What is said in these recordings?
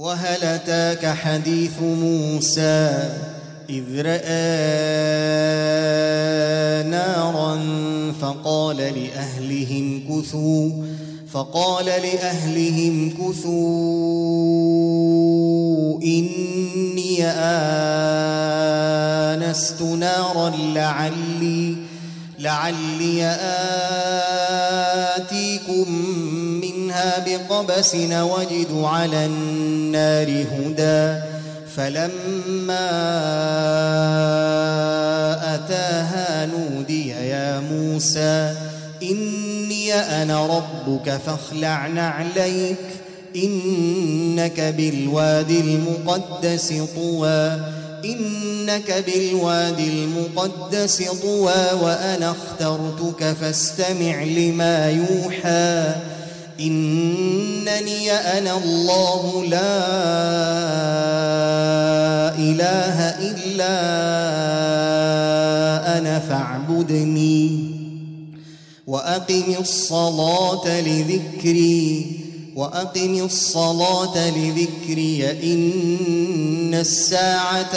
وهل أتاك حديث موسى إذ رأى نارا فقال لأهلهم كثوا فقال لأهلهم كثوا إني آنست نارا لعلي لعلي آتيكم بقبس وجد على النار هدى. فلما أتاها نودي يا موسى إني أنا ربك فاخلع نعليك إنك بالوادي المقدس طوى. إنك بالوادي المقدس طوى وأنا اخترتك فاستمع لما يوحى. إنني أنا الله لا إله إلا أنا فاعبدني وأقم الصلاة لذكري وأقم الصلاة لذكري إن الساعة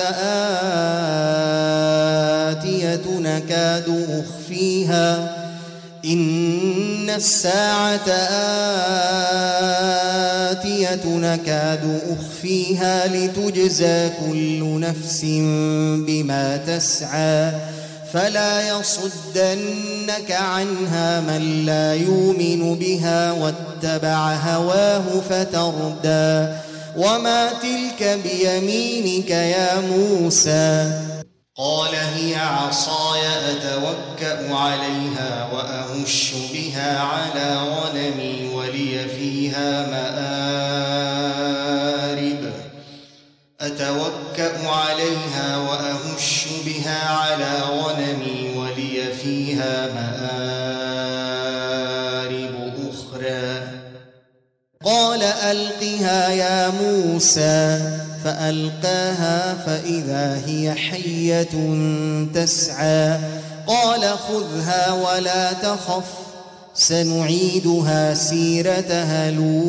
آتية نكاد أخفيها إن الساعة آتية نكاد أخفيها لتجزى كل نفس بما تسعى فلا يصدنك عنها من لا يؤمن بها واتبع هواه فتردى وما تلك بيمينك يا موسى قال هي عصاي أتوكأ عليها وأهش بها على غنمي ولي فيها مآرب. أتوكأ عليها وأهش بها على غنمي ولي فيها مآرب أخرى. قال ألقها يا موسى. فألقاها فإذا هي حية تسعى. قال خذها ولا تخف سنعيدها سيرتها الأولى.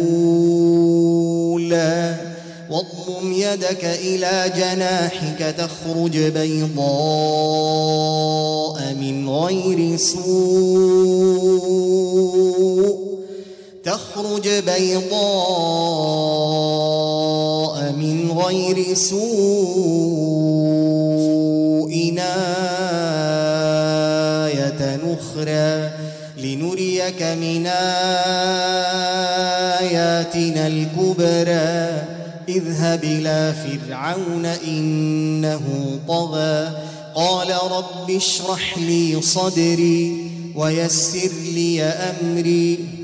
واضم يدك إلى جناحك تخرج بيضاء من غير سوء. تخرج بيضاء من غير سوء آية أخرى لنريك من آياتنا الكبرى. اذهب إلى فرعون إنه طغى. قال رب اشرح لي صدري ويسر لي أمري.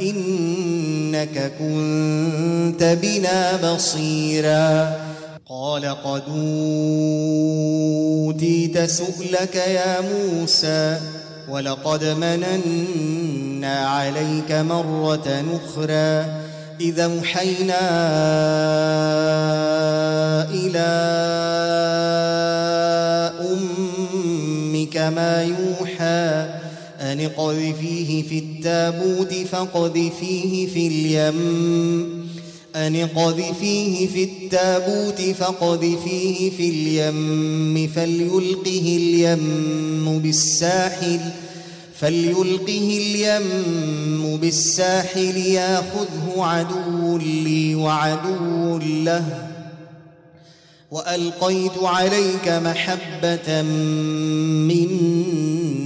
إنك كنت بنا بصيرا. قال قد أوتيت سؤلك يا موسى ولقد مننا عليك مرة أخرى. إذا أوحينا إلى ما يوحى أن قذفيه في التابوت فقذفيه في اليم. أن قذفيه في التابوت فقذفيه في اليم. فليلقه اليم بالساحل فليلقه اليم بالساحل. ياخذه عدو لي وعدو له. وألقيت عليك محبة مني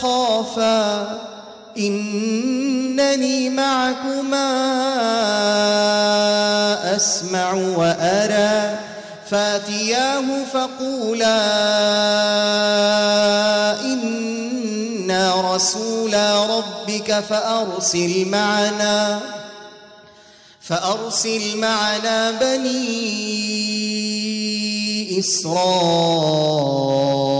تخافا إنني معكما أسمع وأرى. فاتياه فقولا إنا رسولا ربك فأرسل معنا. فأرسل معنا بني إسرائيل.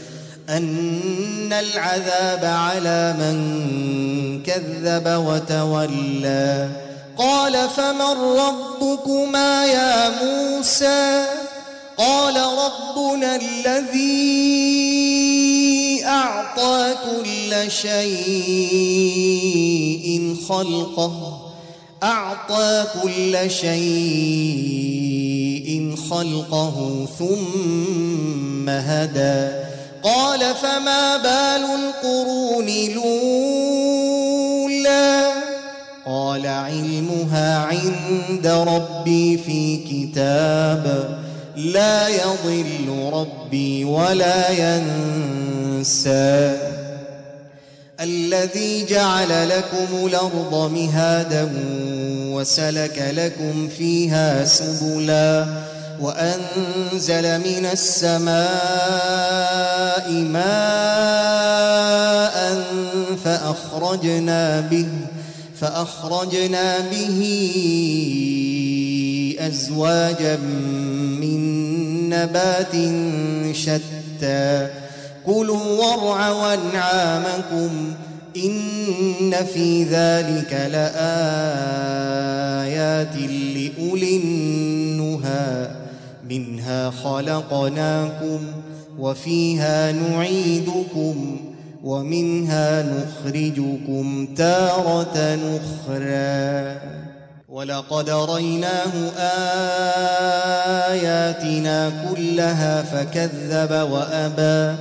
أن العذاب على من كذب وتولى. قال فمن ربكما يا موسى؟ قال ربنا الذي أعطى كل شيء خلقه أعطى كل شيء خلقه ثم هدى. قال فما بال القرون الأولى؟ قال علمها عند ربي في كتاب. لا يضل ربي ولا ينسى. الذي جعل لكم الأرض مهادا وسلك لكم فيها سبلا. وأنزل من السماء ماء فأخرجنا به فأخرجنا به أزواجا من نبات شتى. كلوا وارعوا أنعامكم إن في ذلك لآيات لأولي النهى. منها خلقناكم وفيها نعيدكم ومنها نخرجكم تارة أخرى. ولقد ريناه آياتنا كلها فكذب وأبى.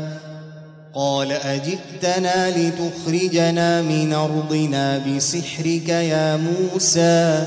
قال أجئتنا لتخرجنا من أرضنا بسحرك يا موسى؟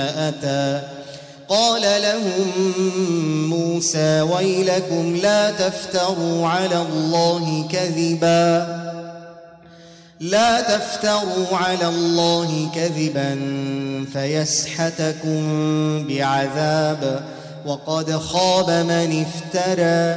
أتى. قال لهم موسى ويلكم لا تفتروا على الله كذبا. لا تفتروا على الله كذبا فيسحتكم بعذاب وقد خاب من افترى.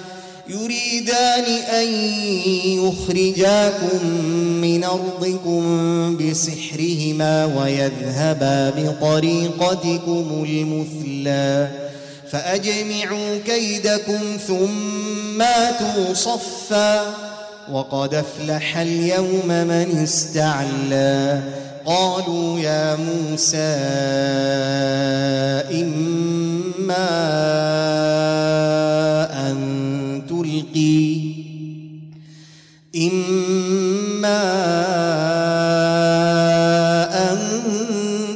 يريدان أن يخرجاكم من أرضكم بسحرهما ويذهبا بطريقتكم المثلى. فأجمعوا كيدكم ثم آتوا صفاً. وقد أفلح اليوم من استعلى. قالوا يا موسى إما تلقي إما أن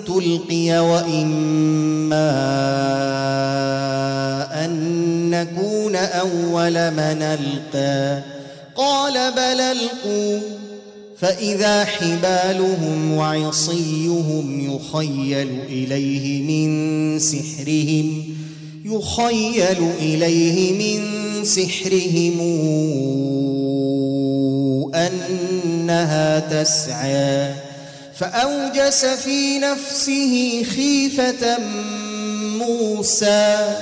تلقي وإما أن نكون أول من ألقى. قال بل ألقوا. فإذا حبالهم وعصيهم يخيل إليه من سحرهم يخيل إليه من سحرهم أنها تسعى. فأوجس في نفسه خيفة موسى.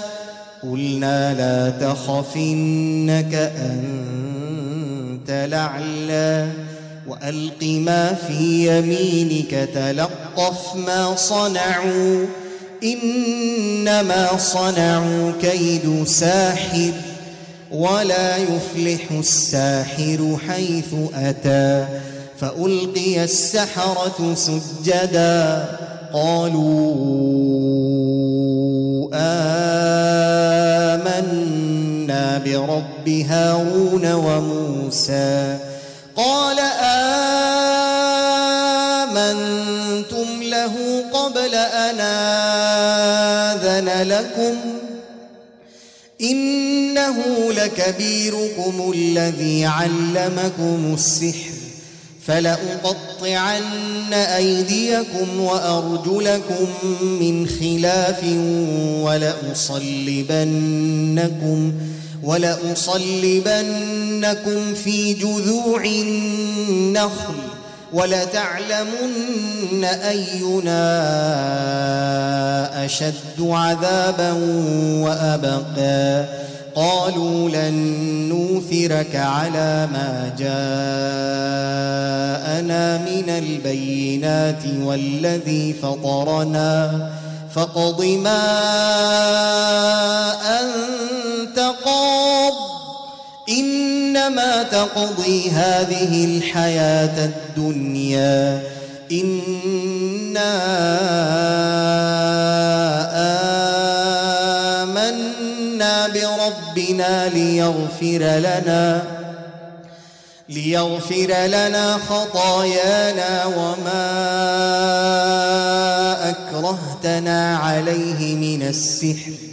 قلنا لا تخف إنك أنت لعلا وألق ما في يمينك تلقف ما صنعوا. إنما صنعوا كيد ساحر. ولا يفلح الساحر حيث أتى فألقي السحرة سجدا قالوا آمنا برب هارون وموسى قال آمنتم له قبل أن آذن لكم إنه لكبيركم الذي علمكم السحر فلأقطعن أيديكم وأرجلكم من خلاف ولأصلبنكم ولأصلبنكم في جذوع النخل. ولتعلمن أينا أشد عذابا وأبقى. قالوا لن نوثرك على ما جاءنا من البينات والذي فطرنا. فاقض ما أنت قاض إنما تقضي هذه الحياة الدنيا. إنا آمنا بربنا ليغفر لنا ليغفر لنا خطايانا وما أكرهتنا عليه من السحر.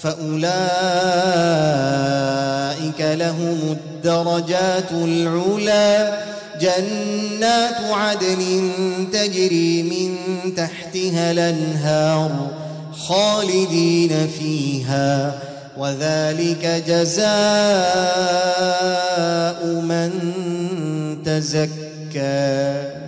فأولئك لهم الدرجات العلى جنات عدن تجري من تحتها الأنهار خالدين فيها وذلك جزاء من تزكى.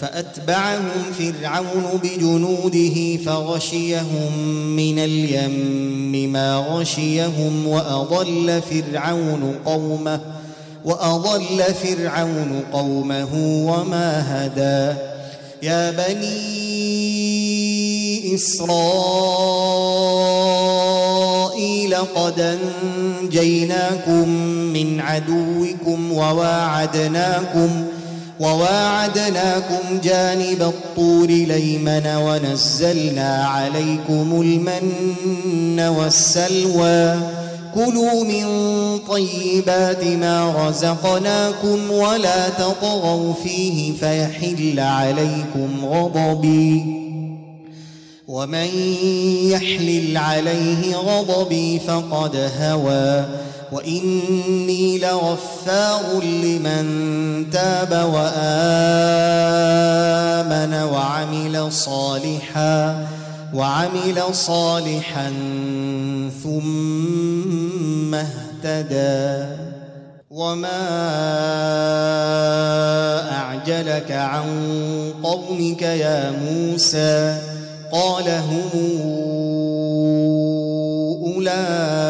فأتبعهم فرعون بجنوده فغشيهم من اليم ما غشيهم وأضل فرعون قومه وأضل فرعون قومه وما هدى. يا بني إسرائيل قد أنجيناكم من عدوكم وواعدناكم وواعدناكم جانب الطور ليمن ونزلنا عليكم المن والسلوى. كلوا من طيبات ما رزقناكم ولا تطغوا فيه فيحل عليكم غضبي. ومن يحلل عليه غضبي فقد هوى. وإني لغفار لمن تاب وآمن وعمل صالحا وعمل صالحا ثم اهتدى. وما أعجلك عن قومك يا موسى؟ قال هم أولئك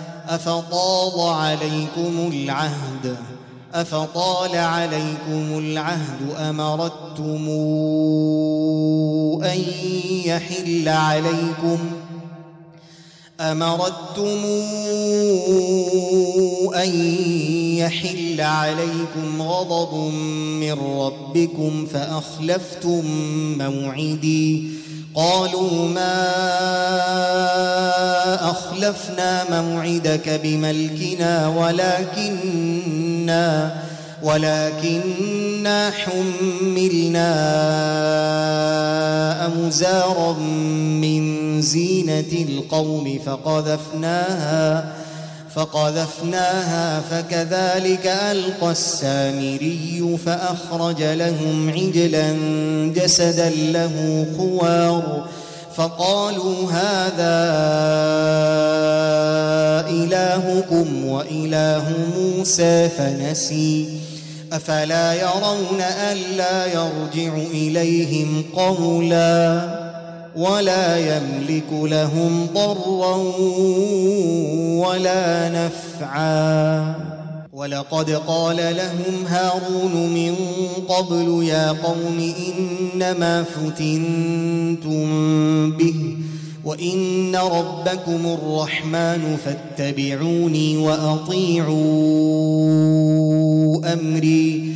أفطال عليكم العهد؟ أفطال عليكم العهد أمرتم أن يحل عليكم ۖ؟ أمرتم أن يحل عليكم غضب من ربكم فأخلفتم موعدي قالوا ما أخلفنا موعدك بملكنا ولكننا ولكننا حملنا أوزارا من زينة القوم فقذفناها فقذفناها فكذلك ألقى السامري فأخرج لهم عجلا جسدا له خوار فقالوا هذا إلهكم وإله موسى فنسي أفلا يرون ألا يرجع إليهم قولا ولا يملك لهم ضرا ولا نفعا. ولقد قال لهم هارون من قبل يا قوم إنما فتنتم به وإن ربكم الرحمن فاتبعوني وأطيعوا أمري.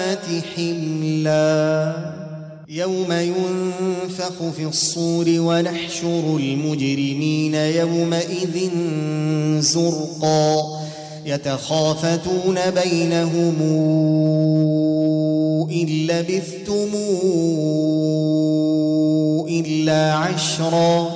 القيامة حملا. يوم ينفخ في الصور ونحشر المجرمين يومئذ زرقا. يتخافتون بينهم إن لبثتم إلا عشرا.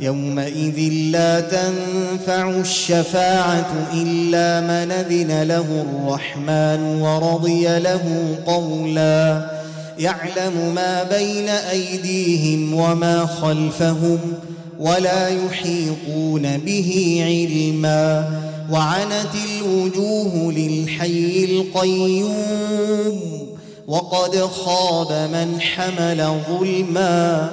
يومئذ لا تنفع الشفاعة إلا من أذن له الرحمن ورضي له قولا. يعلم ما بين أيديهم وما خلفهم ولا يحيطون به علما. وعنت الوجوه للحي القيوم وقد خاب من حمل ظلما.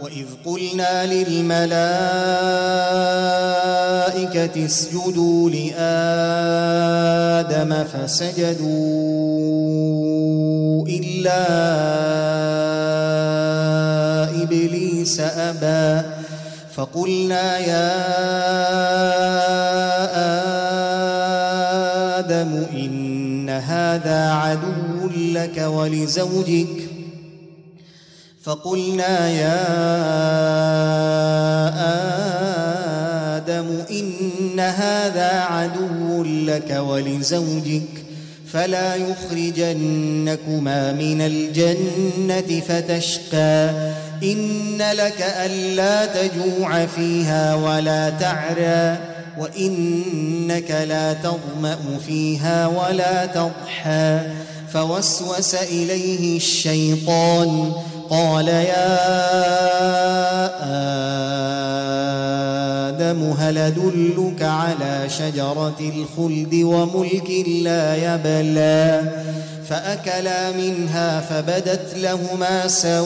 وإذ قلنا للملائكة اسجدوا لآدم فسجدوا إلا إبليس أبى فقلنا يا آدم إن هذا عدو لك ولزوجك فقلنا يا آدم إن هذا عدو لك ولزوجك فلا يخرجنكما من الجنة فتشقى إن لك ألا تجوع فيها ولا تعرى وإنك لا تظمأ فيها ولا تضحى فوسوس إليه الشيطان قال يا غلام هل أدلك على شجرة الخلد وملك لا يبلى؟ فأكلا منها فبدت لهما سوءاتهما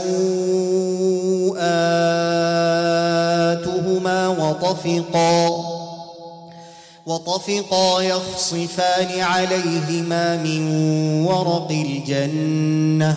وطفقا وطفقا يخصفان عليهما من ورق الجنة.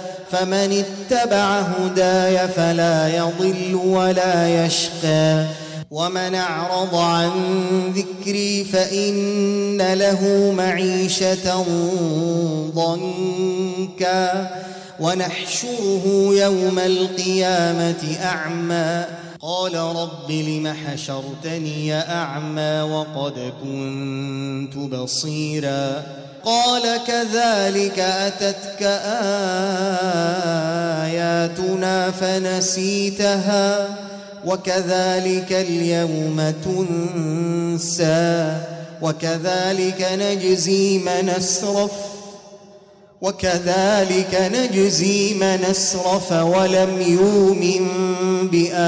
فمن اتبع هداي فلا يضل ولا يشقى. ومن أعرض عن ذكري فإن له معيشة ضنكا. ونحشره يوم القيامة أعمى. قال رب لم حشرتني أعمى وقد كنت بصيرا. قال كذلك أتتك آياتنا فنسيتها وكذلك اليوم تنسى وكذلك نجزي من أسرف وكذلك نجزي من أسرف ولم يؤمن بآيات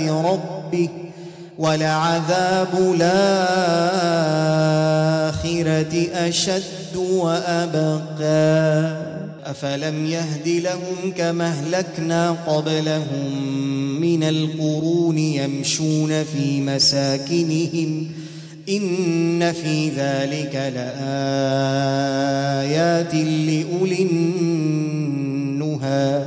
ربه ولعذاب الآخرة أشد وأبقى. أفلم يهد لهم كما أهلكنا قبلهم من القرون يمشون في مساكنهم. إن في ذلك لآيات لأولي النهى.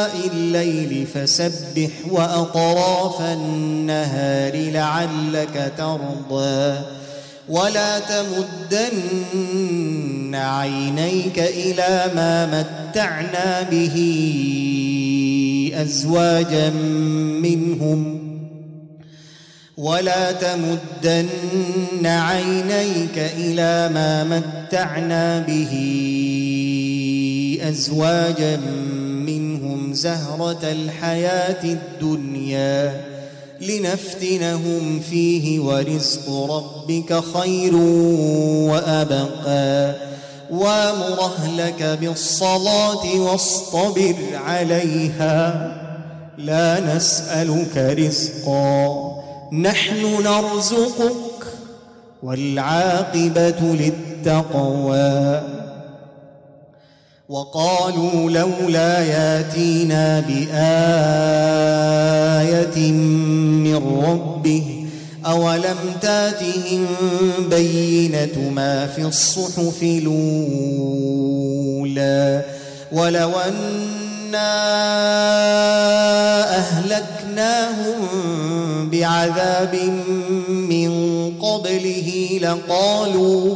الليل فسبح وأطراف النهار لعلك ترضى. ولا تمدن عينيك إلى ما متعنا به أزواجا منهم. ولا تمدن عينيك إلى ما متعنا به أزواجا منهم زهرة الحياة الدنيا لنفتنهم فيه ورزق ربك خير وأبقى وامر اهلك بالصلاة واصطبر عليها لا نسألك رزقا نحن نرزقك والعاقبة للتقوى وقالوا لولا ياتينا بآية من ربه أولم تاتهم بينة ما في الصحف الأولى ولو أنا أهلكناهم بعذاب من قبله لقالوا